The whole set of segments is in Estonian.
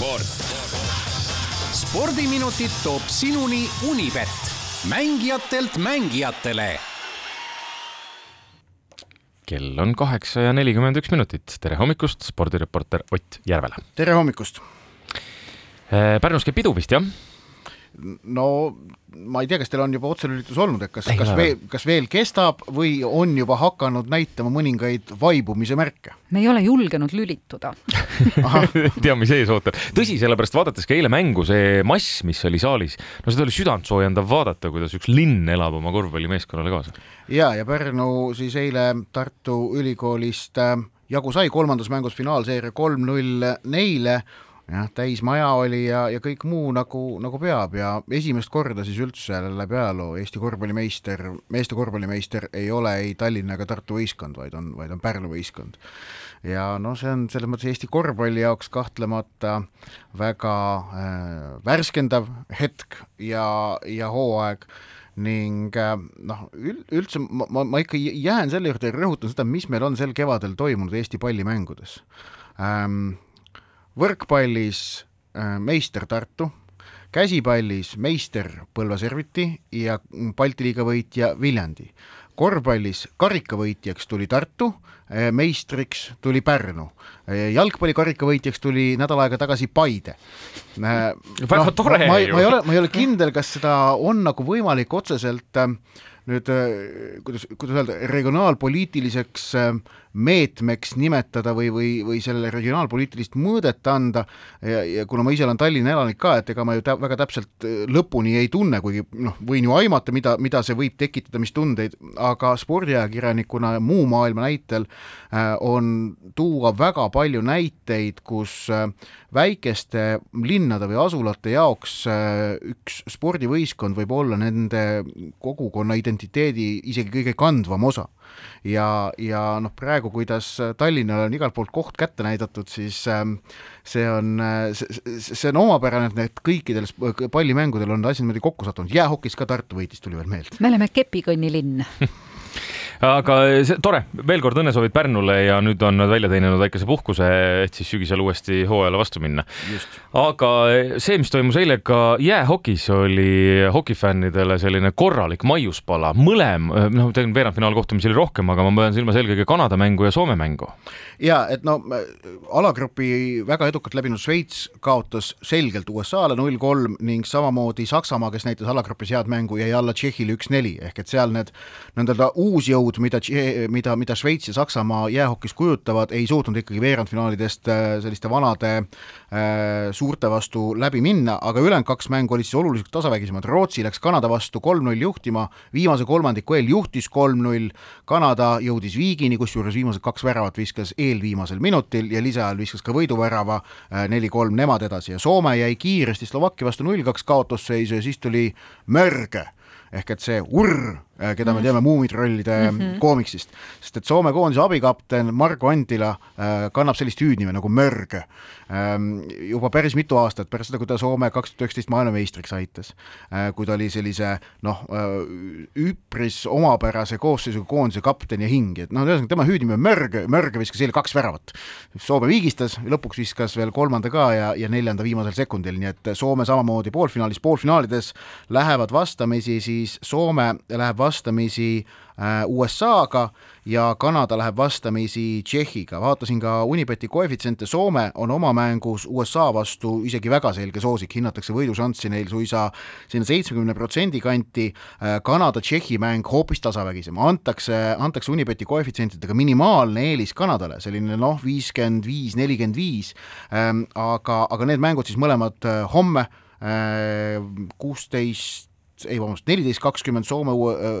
sport. spordiminutid toob sinuni Unibet, mängijatelt mängijatele kell on kaheksa ja nelikümmend üks minutit. tere hommikust, spordireporter Ott Järvela. tere hommikust. Pärnus käib pidu vist, jah? No ma ei tea, kas teil on juba otselülitus olnud, et kas, kas veel, kas veel kestab või on juba hakanud näitama mõningaid vaibumise märke? me ei ole julgenud lülituda tea, mis ees ootab. tõsi, sellepärast vaadates ka eile mängu, see mass, mis oli saalis, no seda oli südantsoojendav vaadata, kuidas üks linn elab oma korvpallimeeskonnale kaasa. ja, ja Pärnu siis eile Tartu Ülikoolist äh, jagu sai kolmandas mängus finaalseeria kolm-null neile jah, täismaja oli ja, ja kõik muu nagu, nagu peab ja esimest korda siis üldse läbi ajaloo Eesti korvpallimeister, meeste korvpallimeister ei ole ei Tallinna ega Tartu võistkond, vaid on, vaid on Pärnu võistkond. ja noh, see on selles mõttes Eesti korvpalli jaoks kahtlemata väga äh, värskendav hetk ja, ja hooaeg ning äh, noh, üldse ma, ma, ma ikka jään selle juurde ja rõhutan seda, mis meil on sel kevadel toimunud Eesti pallimängudes ähm, võrkpallis äh, meister Tartu, käsipallis meister Põlva Serviti ja Balti liiga võitja Viljandi. korvpallis karikavõitjaks tuli Tartu, äh, meistriks tuli Pärnu, äh, jalgpalli karikavõitjaks tuli nädal aega tagasi Paide. väga no, tore ma, ju. ma ei ole, ma ei ole kindel, kas seda on nagu võimalik otseselt äh, nüüd kuidas, kuidas öelda, regionaalpoliitiliseks meetmeks nimetada või, või, või sellele regionaalpoliitilist mõõdet anda. Ja, ja kuna ma ise olen Tallinna elanik ka, et ega ma ju tä väga täpselt äh, lõpuni ei tunne, kuigi noh, võin ju aimata, mida, mida see võib tekitada, mis tundeid, aga spordiajakirjanikuna muu maailma näitel äh, on tuua väga palju näiteid, kus äh, väikeste linnade või asulate jaoks äh, üks spordivõistkond võib olla nende kogukonna identiteedi isegi kõige kandvam osa. Ja, ja noh, praegu, kuidas Tallinnale on igalt poolt koht kätte näidatud, siis ähm, see on, äh, see on omapärane, et need kõikidel pallimängudel on asjad niimoodi kokku sattunud, jäähokis ka Tartu võitis, tuli veel meelde. me oleme kepikõnnilinn aga see tore, veel kord õnnesoovid Pärnule ja nüüd on nad välja teeninud väikese puhkuse, et siis sügisel uuesti hooajale vastu minna. aga see, mis toimus eile ka jäähokis, oli hokifännidele selline korralik maiuspala, mõlem, noh, tegelikult veerandfinaalkohtumisi oli rohkem, aga ma pean silmas eelkõige Kanada mängu ja Soome mängu. ja et no alagrupi väga edukalt läbinud Šveits kaotas selgelt USA-le null kolm ning samamoodi Saksamaa, kes näitas alagrupis head mängu, jäi alla Tšehhile üks-neli ehk et seal need nii-öelda uusjõud jõud, mida, mida, mida Šveits ja Saksamaa jäähokis kujutavad, ei suutnud ikkagi veerandfinaalidest äh, selliste vanade äh, suurte vastu läbi minna, aga ülejäänud kaks mängu olid siis oluliselt tasavägisemad, Rootsi läks Kanada vastu kolm-null juhtima, viimase kolmandiku eel juhtis kolm-null, Kanada jõudis viigini, kusjuures viimased kaks väravat viskas eelviimasel minutil ja lisaajal viskas ka võiduvärava äh, neli-kolm nemad edasi. Ja Soome jäi kiiresti Slovakkia vastu null-kaks kaotusseisu ja siis tuli mörg ehk et see urr keda me teame Muumitrollide mm -hmm. koomiksist, sest et Soome koondise abikapten Margo Antila äh, kannab sellist hüüdnime nagu Mörg. Ähm, juba päris mitu aastat pärast seda, kui ta Soome kaks tuhat üheksateist maailmameistriks aitas, äh, kui ta oli sellise noh, üpris omapärase koosseisuga koondise kapten ja hing, et noh, ühesõnaga tema hüüdnimi on Mörg, Mörg viskas eile kaks väravat. Soome viigistas, lõpuks viskas veel kolmanda ka ja, ja neljanda viimasel sekundil, nii et Soome samamoodi poolfinaalis, poolfinaalides lähevad vastamisi siis Soome läheb vastamisi vastamisi äh, USA-ga ja Kanada läheb vastamisi Tšehhiga. vaatasin ka Unibeti koefitsiente, Soome on oma mängus USA vastu isegi väga selge soosik, hinnatakse võidušanssi neil suisa sinna seitsmekümne protsendi kanti, äh, Kanada-Tšehhi mäng hoopis tasavägisem, antakse, antakse Unibeti koefitsientidega minimaalne eelis Kanadale, selline noh, viiskümmend viis, nelikümmend viis, ähm, aga, aga need mängud siis mõlemad äh, homme, kuusteist ei vabandust, neliteist kakskümmend Soome,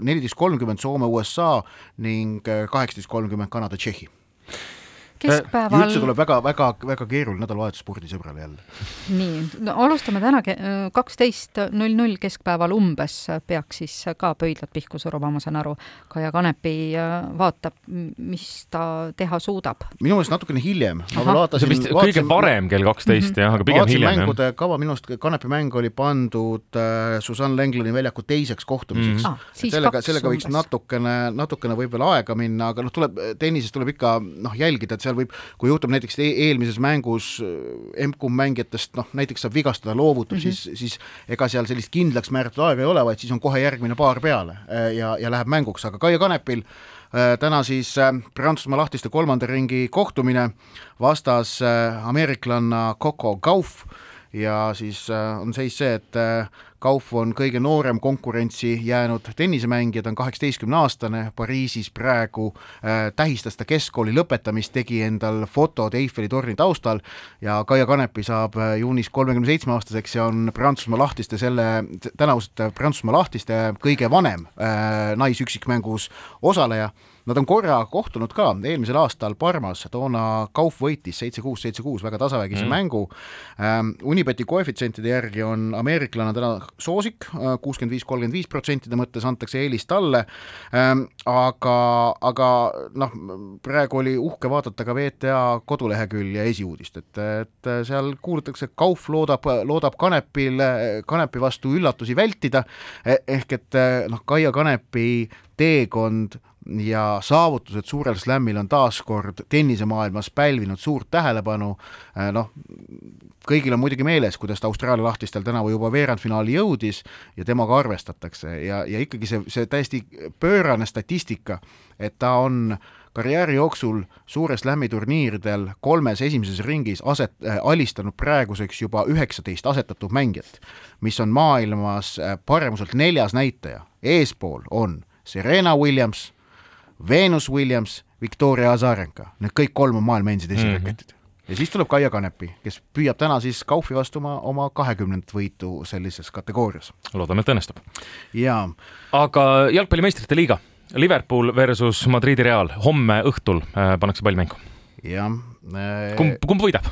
neliteist kolmkümmend Soome, USA ning äh, kaheksateist kolmkümmend Kanada, Tšehhi keskpäeval. üldse tuleb väga, väga, väga keeruline nädalavahetus spordisõbrale jälle. nii, no alustame täna kaksteist null null keskpäeval umbes peaks siis ka pöidlad pihku suruma, ma saan aru. Kaia Kanepi äh, vaatab, mis ta teha suudab. minu meelest natukene hiljem. see vist kõige varem kell kaksteist jah, aga pigem hiljem. mängude kava, minu arust Kanepi mäng oli pandud äh, Susanne Lenglani väljaku teiseks kohtumiseks mm. -hmm. Ah, sellega, sellega võiks umbes. natukene, natukene võib veel aega minna, aga noh, tuleb, tennises tuleb ikka noh, jälgida, et seal seal võib, kui juhtub näiteks e eelmises mängus M-kumb mängijatest noh, näiteks saab vigastada, loovutab mm, -hmm. siis, siis ega seal sellist kindlaks määratud aega ei ole, vaid siis on kohe järgmine paar peale ja, ja läheb mänguks, aga Kaia Kanepil täna siis Prantsusmaa lahtiste kolmanda ringi kohtumine, vastas ameeriklanna Coco Gauff ja siis on seis see, et Kauf on kõige noorem konkurentsi jäänud tennisemängija, ta on kaheksateistkümne aastane, Pariisis praegu äh, tähistas ta keskkooli lõpetamist, tegi endal fotod Eiffeli torni taustal ja Kaia Kanepi saab äh, juunis kolmekümne seitsme aastaseks ja on Prantsusmaa lahtiste selle, tänavusete Prantsusmaa lahtiste kõige vanem äh, naisüksikmängus osaleja Nad on korra kohtunud ka eelmisel aastal Parmas, toona Kauf võitis seitse-kuus, seitse-kuus, väga tasavägise mm. mängu ähm,. Unibeti koefitsientide järgi on ameeriklane täna soosik, äh, kuuskümmend viis, kolmkümmend viis protsentide mõttes antakse eelis talle ähm,, aga, aga noh, praegu oli uhke vaadata ka VTA kodulehekülje esiuudist, et, et seal kuulutatakse, Kauf loodab, loodab Kanepil, Kanepi vastu üllatusi vältida, e-, ehk et noh, Kaia Kanepi teekond ja saavutused suurel slämmil on taas kord tennisemaailmas pälvinud suurt tähelepanu, äh, noh, kõigil on muidugi meeles, kuidas ta Austraalia lahtistel tänavu juba veerandfinaali jõudis ja temaga arvestatakse. Ja, ja ikkagi see, see täiesti pöörane statistika, et ta on karjääri jooksul suure slam'i turniiridel kolmes esimeses ringis aset äh,, alistanud praeguseks juba üheksateist asetatud mängijat, mis on maailmas äh, paremuselt neljas näitaja, eespool on Serena Williams Venus Williams, Victoria Azarenka, need kõik kolm on maailma endised esiraketid mm. -hmm. ja siis tuleb Kaia Kanepi, kes püüab täna siis Kaufi vastu oma, oma kahekümnendat võitu sellises kategoorias. loodame, et õnnestub. jaa. aga jalgpalli meistrite liiga, Liverpool versus Madridi Real, homme õhtul äh, pannakse pall mängu. jah äh,. kumb, kumb võidab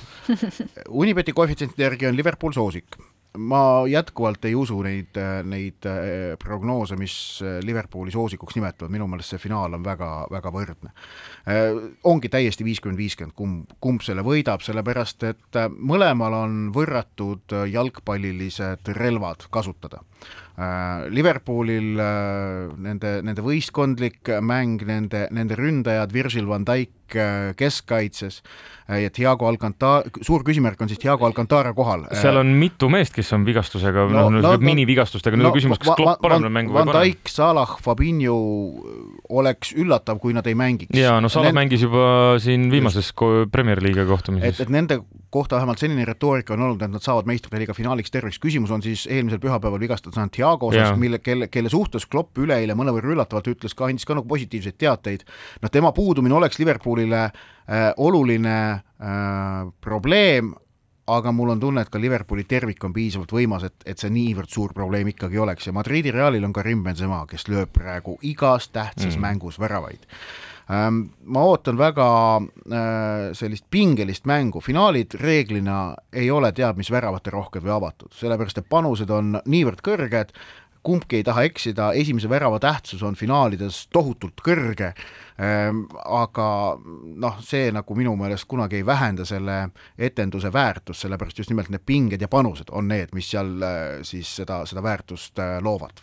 Unibeti koefitsientide järgi on Liverpool soosik ma jätkuvalt ei usu neid, neid äh, prognoose, mis äh, Liverpooli soosikuks nimetavad, minu meelest see finaal on väga, väga võrdne. Äh, ongi täiesti viiskümmend, viiskümmend, kumb, kumb selle võidab, sellepärast et mõlemal on võrratud jalgpallilised relvad kasutada. Liverpoolil nende, nende võistkondlik mäng, nende, nende ründajad, Virgil van Dijk keskkaitses ja Thiago Alcantara, suur küsimärk on siis Thiago Alcantara kohal. seal on mitu meest, kes on vigastusega no,, noh, no, minivigastustega, nüüd no, on küsimus, kas Klopp parandab mängu või ei paranda. Van Dijk, Salah, Fabinho oleks üllatav, kui nad ei mängiks. jaa, no Salah Nend... mängis juba siin viimases Premier League'i kohtumises. et, et nende kohta vähemalt senine retoorika on olnud, et nad saavad meistrite liiga finaaliks terveks, küsimus on siis eelmisel pühapäeval vigastatud Santiago osas, mille, kelle, kelle suhtes Klopp üleeile mõnevõrra üllatavalt ütles ka, andis ka nagu positiivseid teateid, noh tema puudumine oleks Liverpoolile äh, oluline äh, probleem, aga mul on tunne, et ka Liverpooli tervik on piisavalt võimas, et, et see niivõrd suur probleem ikkagi oleks. Ja Madridi Realil on Karim Benzema, kes lööb praegu igas tähtsas mm. mängus väravaid ma ootan väga äh, sellist pingelist mängu, finaalid reeglina ei ole teab mis väravate rohked või avatud, sellepärast et panused on niivõrd kõrged, kumbki ei taha eksida, esimese värava tähtsus on finaalides tohutult kõrge, ehm, aga noh, see nagu minu meelest kunagi ei vähenda selle etenduse väärtust, sellepärast just nimelt need pinged ja panused on need, mis seal eh, siis seda, seda väärtust eh, loovad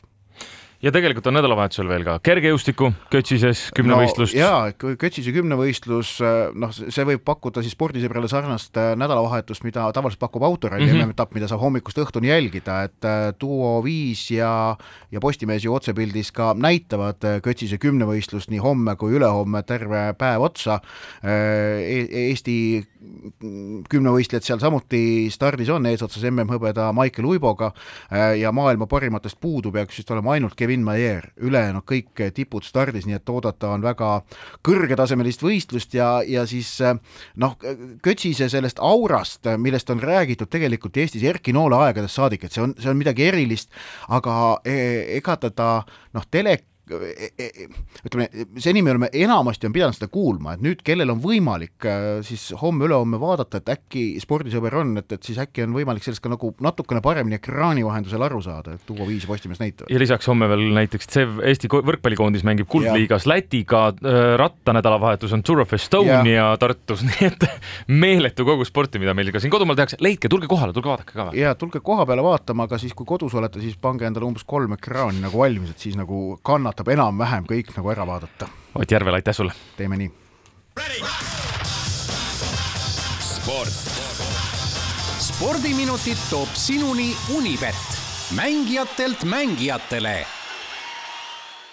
ja tegelikult on nädalavahetusel veel ka kergejõustiku Kötsises kümnevõistlust no,. jaa, Kötsise kümnevõistlus, äh, noh, see võib pakkuda siis spordisõbrale sarnast äh, nädalavahetust, mida tavaliselt pakub autoralli mm -hmm. MM-etapp, mida saab hommikust õhtuni jälgida, et äh, Duo viis ja, ja Postimees ju otsepildis ka näitavad Kötsise kümnevõistlust nii homme kui ülehomme terve päev otsa e. Eesti kümnevõistlejad seal samuti stardis on, eesotsas MM-hõbeda Maicel Uiboga ja maailma parimatest puudu peaks vist olema ainult Kevin Maier, ülejäänud kõik tipud stardis, nii et oodata on väga kõrgetasemelist võistlust ja, ja siis noh, Kötsise sellest aurast, millest on räägitud tegelikult Eestis Erki Noole aegadest saadik, et see on, see on midagi erilist, aga e, ega teda noh, tele E, e, e, ütleme, seni me oleme enamasti on pidanud seda kuulma, et nüüd, kellel on võimalik äh, siis homme-ülehomme vaadata, et äkki spordisõber on, et, et siis äkki on võimalik sellest ka nagu natukene paremini ekraani vahendusel aru saada, et tuua viis Postimees näitavad. ja lisaks homme veel näiteks CEV Eesti võrkpallikoondis mängib kuldliigas Lätiga, äh, rattanädalavahetus on Tour of Estonia ja. Tartus, nii et meeletu kogu sporti, mida meil ka siin kodumaal tehakse, leidke, tulge kohale, tulge vaadake ka. ja tulge koha peale vaatama, aga siis, kui kodus olete, siis pange endale umbes kolm ekraani nagu valmis, et siis nagu kannate mahtab enam-vähem kõik nagu ära vaadata. Ott Järvel, aitäh sulle! teeme nii! sport. spordiminutid toob sinuni Unibet, mängijatelt mängijatele